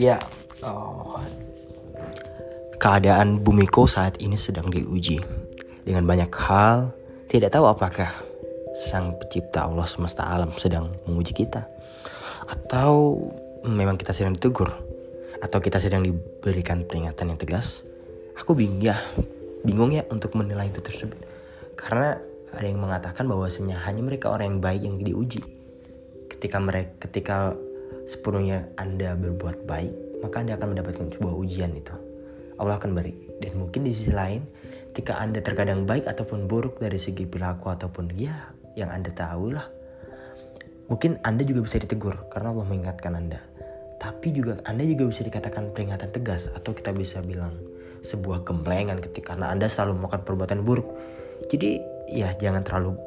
Ya, oh, keadaan bumiku saat ini sedang diuji dengan banyak hal. Tidak tahu apakah Sang Pencipta Allah semesta alam sedang menguji kita, atau memang kita sedang ditegur, atau kita sedang diberikan peringatan yang tegas. Aku bingung ya, bingung ya untuk menilai itu tersebut, karena ada yang mengatakan bahwasanya hanya mereka orang yang baik yang diuji. Ketika mereka, ketika sepenuhnya Anda berbuat baik, maka Anda akan mendapatkan sebuah ujian itu. Allah akan beri. Dan mungkin di sisi lain, ketika Anda terkadang baik ataupun buruk dari segi perilaku ataupun ya yang Anda tahu lah. Mungkin Anda juga bisa ditegur karena Allah mengingatkan Anda. Tapi juga Anda juga bisa dikatakan peringatan tegas atau kita bisa bilang sebuah gemplengan ketika Anda selalu melakukan perbuatan buruk. Jadi ya jangan terlalu